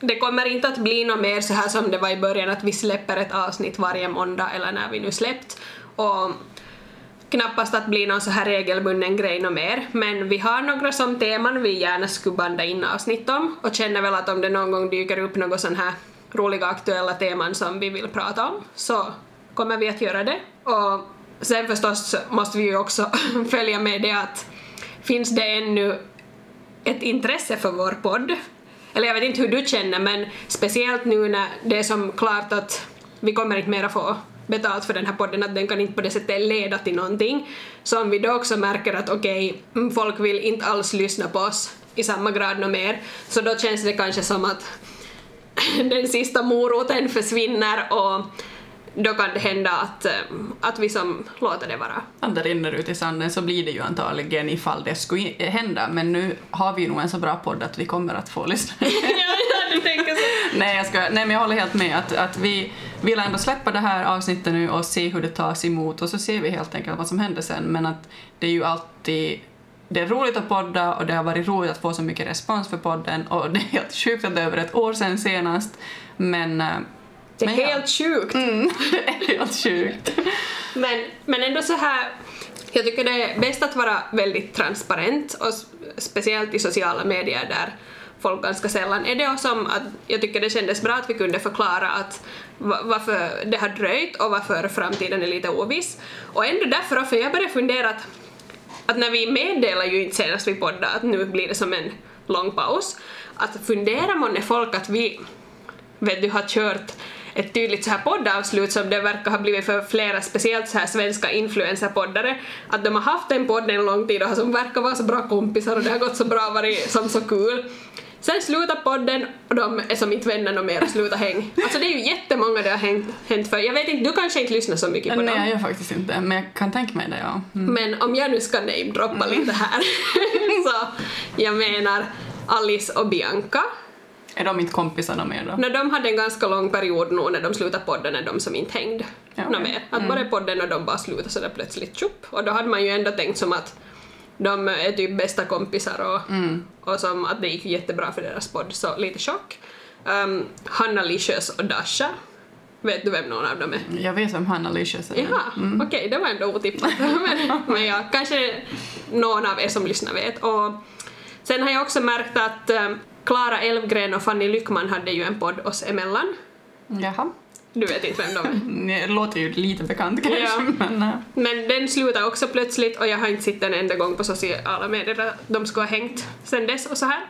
det kommer inte att bli något mer så här som det var i början, att vi släpper ett avsnitt varje måndag eller när vi nu släppt. Och knappast att bli någon så här regelbunden grej något mer, men vi har några som teman vi gärna skulle banda in avsnitt om och känner väl att om det någon gång dyker upp något sån här roliga aktuella teman som vi vill prata om så kommer vi att göra det. Och sen förstås måste vi ju också följa med det att finns det ännu ett intresse för vår podd? Eller jag vet inte hur du känner men speciellt nu när det är som klart att vi kommer inte mera få betalt för den här podden, att den kan inte på det sättet leda till någonting. Så om vi då också märker att okej, okay, folk vill inte alls lyssna på oss i samma grad något mer, så då känns det kanske som att den sista moroten försvinner och då kan det hända att, eh, att vi som låter det vara. Om det rinner ut i sanden så blir det ju antagligen ifall det skulle hända, men nu har vi ju nog en så bra podd att vi kommer att få lyssna. ja, tänker så. nej, jag ska, nej, men jag håller helt med att, att vi, vill ändå släppa det här avsnittet nu och se hur det tas emot och så ser vi helt enkelt vad som händer sen. Men att det är ju alltid det är roligt att podda och det har varit roligt att få så mycket respons för podden och det är helt sjukt att det är över ett år sedan senast men... Det är men ja. helt sjukt. Mm, helt sjukt. Men, men ändå så här, jag tycker det är bäst att vara väldigt transparent och speciellt i sociala medier där folk ganska sällan är det och som att jag tycker det kändes bra att vi kunde förklara att va- varför det har dröjt och varför framtiden är lite oviss. Och ändå därför, för jag började fundera att, att när vi meddelar ju inte senast vi poddade att nu blir det som en lång paus, att fundera månne folk att vi vet du, har kört ett tydligt så här poddavslut som det verkar ha blivit för flera, speciellt så här svenska influencerpoddare, att de har haft en podd en lång tid och som verkar vara så bra kompisar och det har gått så bra, varit som så kul. Sen slutar podden och de är som inte vänner något mer och slutar häng. Alltså det är ju jättemånga det har hänt, hänt för. Jag vet inte, du kanske inte lyssnar så mycket på Nej, dem. jag gör faktiskt inte, men jag kan tänka mig det, ja. Mm. Men om jag nu ska namedroppa lite här så jag menar Alice och Bianca. Är de inte kompisar de mer då? När de hade en ganska lång period nu när de slutade podden är de som inte hängde Ja, okej. mer. Att bara podden och de bara slutade sådär plötsligt tjopp. Och då hade man ju ändå tänkt som att de är typ bästa kompisar och, Mm. och som att det gick jättebra för deras podd, så lite chock. Um, Hanna Licious och Dasha, vet du vem någon av dem är? Jag vet vem Hanna Licious är. Jaha, okej, det var ändå otippat. men, men ja, kanske någon av er som lyssnar vet. Och sen har jag också märkt att eh, Klara Elfgren och Fanny Lyckman hade ju en podd oss emellan. Jaha. Du vet inte vem de är. Det låter ju lite bekant kanske, Ja. men... äh, Men den slutade också plötsligt och jag har inte sett en enda gång på sociala medier de skulle ha hängt sen dess och så här.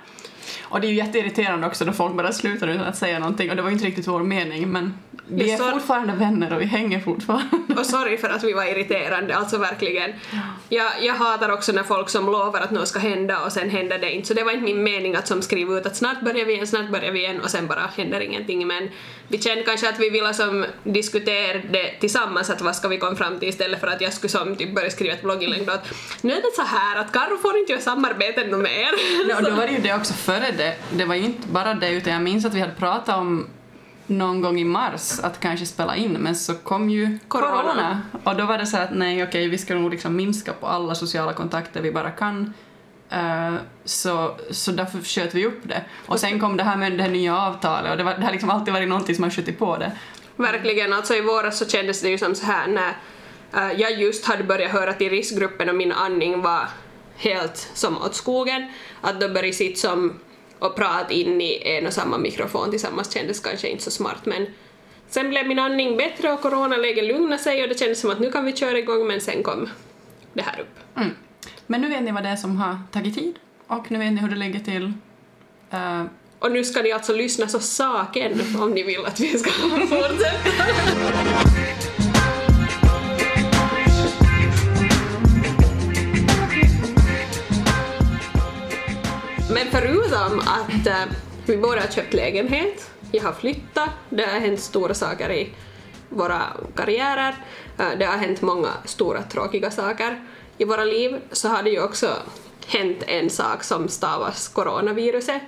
Och det är ju jätteirriterande också då folk bara slutar utan att säga någonting och det var ju inte riktigt vår mening men vi är fortfarande vänner och vi hänger fortfarande. Och sorry för att vi var irriterande, alltså verkligen. Jag, jag hatar också när folk som lovar att något ska hända och sen händer det inte. Så det var inte min mening att som skriva ut att snart börjar vi igen, snart börjar vi igen och sen bara händer ingenting. Men vi kände kanske att vi ville som diskutera det tillsammans att vad ska vi komma fram till istället för att jag skulle som typ börja skriva ett blogginlägg då att nu är det så här att Karo får inte göra samarbeten mer. Ja, och då var det ju det också före det. Det var ju inte bara det utan jag minns att vi hade pratat om någon gång i mars att kanske spela in men så kom ju Corona. corona. Och då var det så att nej okej vi ska nog liksom minska på alla sociala kontakter vi bara kan. Eh, så, så därför sköt vi upp det. Och sen kom det här med det här nya avtalet och det, var, det har liksom alltid varit någonting som har skjutit på det. Verkligen, alltså i våras så kändes det ju som så här när eh, jag just hade börjat höra till riskgruppen och min andning var helt som åt skogen, att då började sitta som och prata in i en och samma mikrofon tillsammans kändes kanske inte så smart men sen blev min andning bättre och coronaläget lugnade sig och det kändes som att nu kan vi köra igång men sen kom det här upp. Mm. Men nu vet ni vad det är som har tagit tid och nu vet ni hur det ligger till. Eh, Och nu ska ni alltså lyssna så saken om ni vill att vi ska fortsätta. Men förutom att äh, vi båda har köpt lägenhet, jag har flyttat, det har hänt stora saker i våra karriärer, äh, det har hänt många stora tråkiga saker i våra liv, så har det ju också hänt en sak som stavas coronaviruset.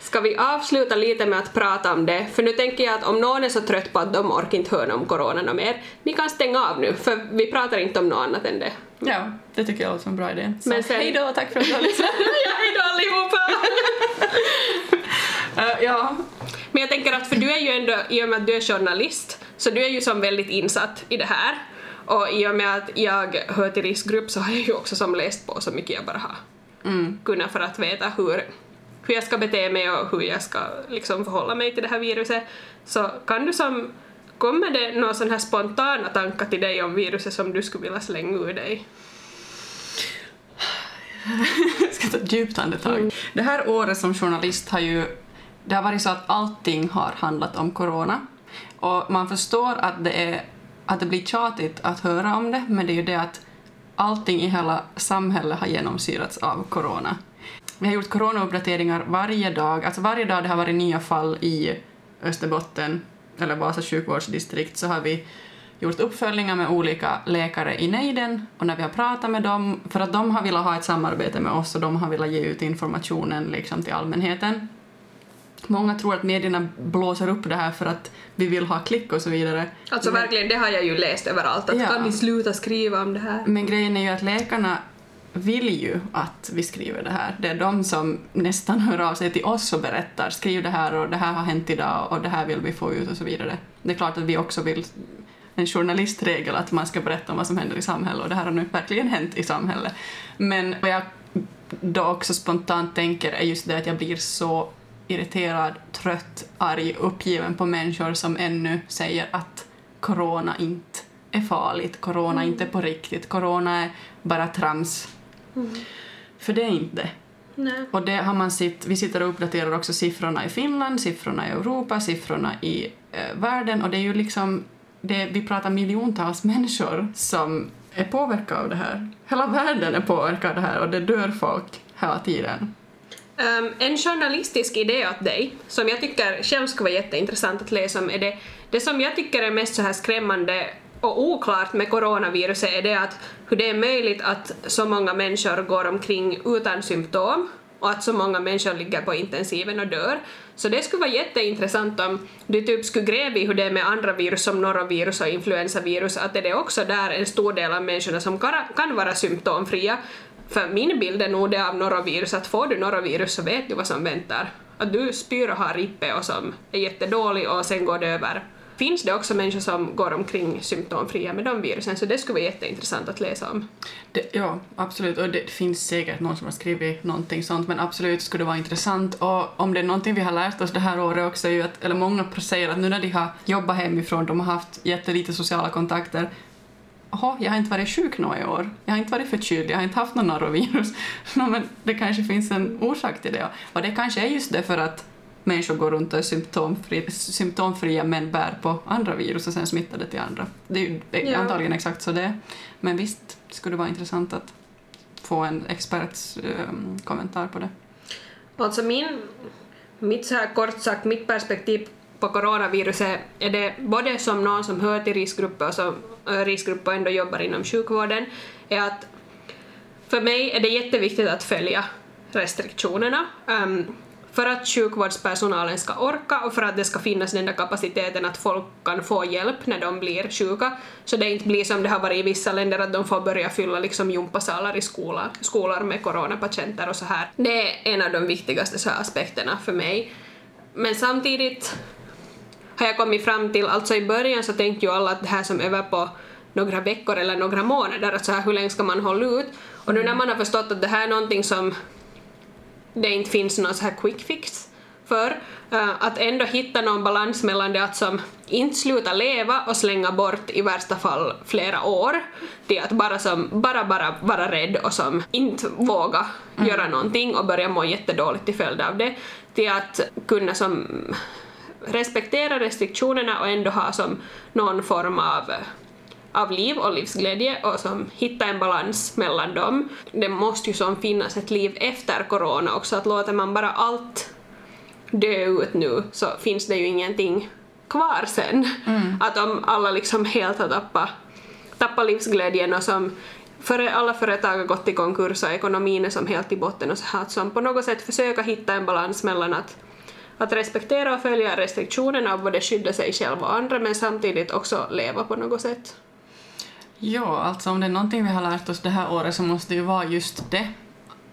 Ska vi avsluta lite med att prata om det? För nu tänker jag att om någon är så trött på att de orkar inte höra om corona mer, ni kan stänga av nu, för vi pratar inte om något annat än det ja, det tycker jag låter som en bra idé. Så Men sen- hej då, tack för att du har lyssnat. ja, hejdå allihopa! Eh, ja, Men jag tänker att för du är ju ändå, i och med att du är journalist, så du är ju som väldigt insatt i det här. Och i och med att jag hör till riskgrupp så har jag ju också som läst på så mycket jag bara har mm. kunnat för att veta hur, hur jag ska bete mig och hur jag ska liksom förhålla mig till det här viruset. Så kan du som, kommer det några sån här spontana tankar till dig om viruset som du skulle vilja slänga ur dig? Jag ska ta ett djupt andetag. Det här året som journalist har ju det har varit så att allting har handlat om corona. Och man förstår att det, är, att det blir tjatigt att höra om det, men det är ju det att allting i hela samhället har genomsyrats av corona. Vi har gjort coronauppdateringar varje dag, alltså varje dag det har varit nya fall i Österbotten, eller Vasa sjukvårdsdistrikt, så har vi gjort uppföljningar med olika läkare i nejden och när vi har pratat med dem, för att de har velat ha ett samarbete med oss och de har velat ge ut informationen liksom till allmänheten. Många tror att medierna blåser upp det här för att vi vill ha klick och så vidare. Alltså men, verkligen, det har jag ju läst överallt, att Ja. kan ni sluta skriva om det här? men grejen är ju att läkarna vill ju att vi skriver det här. Det är de som nästan hör av sig till oss och berättar skriv det här och det här har hänt idag och det här vill vi få ut och så vidare. Det är klart att vi också vill en journalistregel att man ska berätta om vad som händer i samhället och det här har nu verkligen hänt i samhället. Men vad jag då också spontant tänker är just det att jag blir så irriterad, trött, arg, uppgiven på människor som ännu säger att corona inte är farligt, corona inte är på riktigt, corona är bara trams. För det är inte. Nej. Och det har man sitt, vi sitter och uppdaterar också siffrorna i Finland, siffrorna i Europa, siffrorna i eh, världen och det är ju liksom, det, vi pratar miljontals människor som är påverkade av det här. Hela världen är påverkad av det här och det dör folk hela tiden. Um, en journalistisk idé åt dig, som jag tycker själv skulle vara jätteintressant att läsa om, är det, det som jag tycker är mest så här skrämmande och oklart med coronaviruset är det att hur det är möjligt att så många människor går omkring utan symptom och att så många människor ligger på intensiven och dör. Så det skulle vara jätteintressant om du typ skulle gräva i hur det är med andra virus som norovirus och influensavirus, att är det också där en stor del av människorna som kan, vara symptomfria. För min bild är nog det av norovirus, att får du norovirus så vet du vad som väntar. Att du spyr och har rippe och som är jättedålig och sen går det över. Finns det också människor som går omkring symptomfria med de virusen, så det skulle vara jätteintressant att läsa om. Det, ja, absolut. Och det finns säkert någon som har skrivit någonting sånt, men absolut skulle det vara intressant. Och om det är någonting vi har lärt oss det här året också är ju att, eller många säger att nu när de har jobbat hemifrån, de har haft jättelite sociala kontakter, Jaha, jag har inte varit sjuk några i år. Jag har inte varit förkyld, jag har inte haft någon norovirus. no, men det kanske finns en orsak till det. Och det kanske är just det för att människor går runt och är symptomfri, symptomfria men bär på andra virus och sen smittar det till andra. Det är ju Ja. antagligen exakt så det är. Men visst skulle det vara intressant att få en experts ehm, kommentar på det. Alltså min, mitt så här kort sagt, mitt perspektiv på coronaviruset är det både som någon som hör till riskgrupper och som äh, riskgrupp och ändå jobbar inom sjukvården, är att för mig är det jätteviktigt att följa restriktionerna ehm, för att sjukvårdspersonalen ska orka och för att det ska finnas den där kapaciteten att folk kan få hjälp när de blir sjuka så det inte blir som det har varit i vissa länder att de får börja fylla liksom gympasalar i skola, skolor med coronapatienter och så här. Det är en av de viktigaste så här aspekterna för mig. Men samtidigt har jag kommit fram till, alltså i början så tänkte ju alla att det här som över på några veckor eller några månader, att så här hur länge ska man hålla ut? Och nu när man har förstått att det här är någonting som det inte finns någon så här quick fix för, eh, att ändå hitta någon balans mellan det att som inte sluta leva och slänga bort i värsta fall flera år, till att bara som bara bara vara rädd och som inte våga göra någonting och börja må jättedåligt till följd av det, till att kunna som respektera restriktionerna och ändå ha som någon form av av liv och livsglädje och som hitta en balans mellan dem. Det måste ju som finnas ett liv efter corona också, att låter man bara allt dö ut nu så finns det ju ingenting kvar sen. Att om alla liksom helt har tappat, tappat livsglädjen och som för alla företag har gått i konkurs och ekonomin är som helt i botten och så här, att som på något sätt försöka hitta en balans mellan att att respektera och följa restriktionerna och både skydda sig själv och andra men samtidigt också leva på något sätt. Ja, alltså om det är någonting vi har lärt oss det här året så måste det ju vara just det.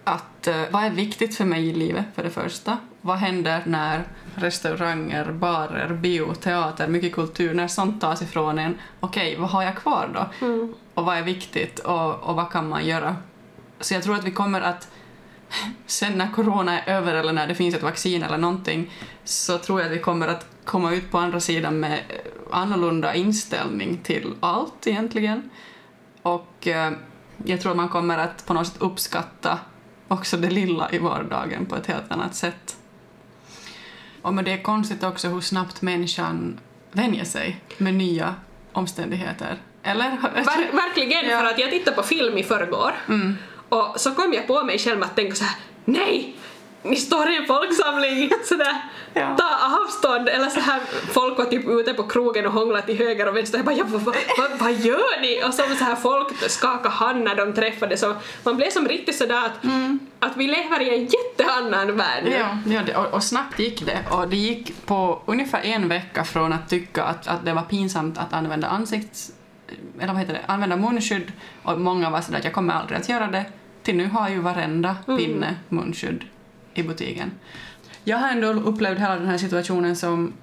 Att eh, vad är viktigt för mig i livet för det första? Vad händer när restauranger, barer, bio, teater, mycket kultur, när sånt tas ifrån en? Okej, vad har jag kvar då? Och vad är viktigt och, och vad kan man göra? Så jag tror att vi kommer att sen när corona är över eller när det finns ett vaccin eller någonting så tror jag att vi kommer att komma ut på andra sidan med annorlunda inställning till allt egentligen. Och eh, jag tror att man kommer att på något sätt uppskatta också det lilla i vardagen på ett helt annat sätt. Och men det är konstigt också hur snabbt människan vänjer sig med nya omständigheter. Eller? Ver- verkligen, Ja. för att jag tittade på film i förrgår Mm. och så kom jag på mig själv att tänka så här: nej! Ni står i en folksamling sådär, Ja. ta avstånd eller så här folk var typ ute på krogen och hånglade till höger och vänster jag bara ja, vad, vad, vad, vad gör ni? Och så, så här folk skakade hand när de träffades så man blev som riktigt sådär att, att vi lever i en jätteannan värld. Ja, ja och, och snabbt gick det. Och det gick på ungefär en vecka från att tycka att, att det var pinsamt att använda ansikts... Eller vad heter det? Använda munskydd. Och många var sådär att jag kommer aldrig att göra det. Till nu har ju varenda pinne munskydd i butiken. Jag har ändå upplevt hela den här situationen som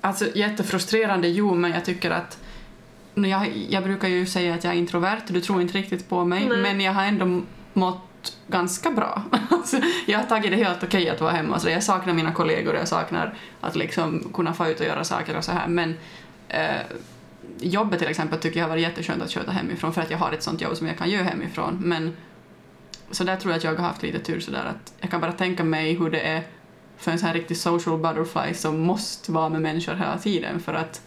alltså jättefrustrerande, jo, men jag tycker att jag, jag brukar ju säga att jag är introvert, du tror inte riktigt på mig, Nej. men jag har ändå mått ganska bra. Alltså, jag har tagit det helt okej att vara hemma, så jag saknar mina kollegor, jag saknar att liksom kunna få ut och göra saker och så här, men eh, jobbet till exempel tycker jag har varit jätteskönt att sköta hemifrån för att jag har ett sånt jobb som jag kan göra hemifrån, men så där tror jag att jag har haft lite tur sådär att jag kan bara tänka mig hur det är för en sån här riktig social butterfly som måste vara med människor hela tiden för att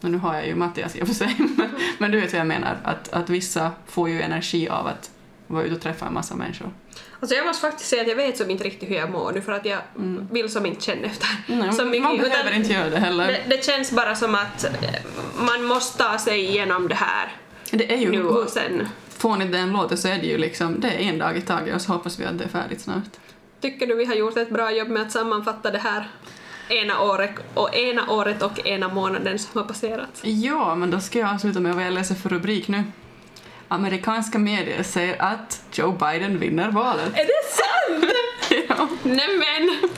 men nu har jag ju Mattias i och för sig, men, men du vet vad jag menar, att, att vissa får ju energi av att vara ute och träffa en massa människor. Alltså jag måste faktiskt säga att jag vet som inte riktigt hur jag mår nu för att jag vill som inte känna efter Nej, så mycket. man utan behöver inte göra det heller. det, det känns bara som att man måste ta sig igenom det här Det är ju, nu och sen. fånigt den låter så är det ju liksom, det är en dag i taget och så hoppas vi att det är färdigt snart. Tycker du vi har gjort ett bra jobb med att sammanfatta det här ena året och ena året och ena månaden som har passerat? Ja, men då ska jag avsluta med vad jag läser för rubrik nu. Amerikanska medier säger att Joe Biden vinner valet. Är det sant? ja. Nämen!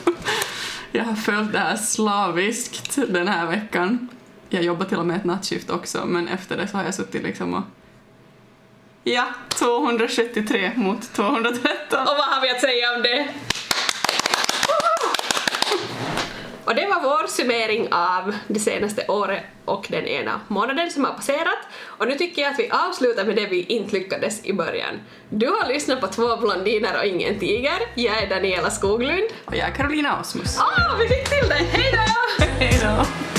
Jag har följt det här slaviskt den här veckan. Jag jobbar till och med ett nattskift också, men efter det så har jag suttit liksom och... Ja, 273 mot 213. Och vad har vi att säga om det? Och det var vår summering av det senaste året och den ena månaden som har passerat. Och nu tycker jag att vi avslutar med det vi inte lyckades i början. Du har lyssnat på Två blondiner och ingen tiger. Jag är Daniela Skoglund. Och jag är Carolina Osmus. Ah, vi fick till det! Hej då! Hej då!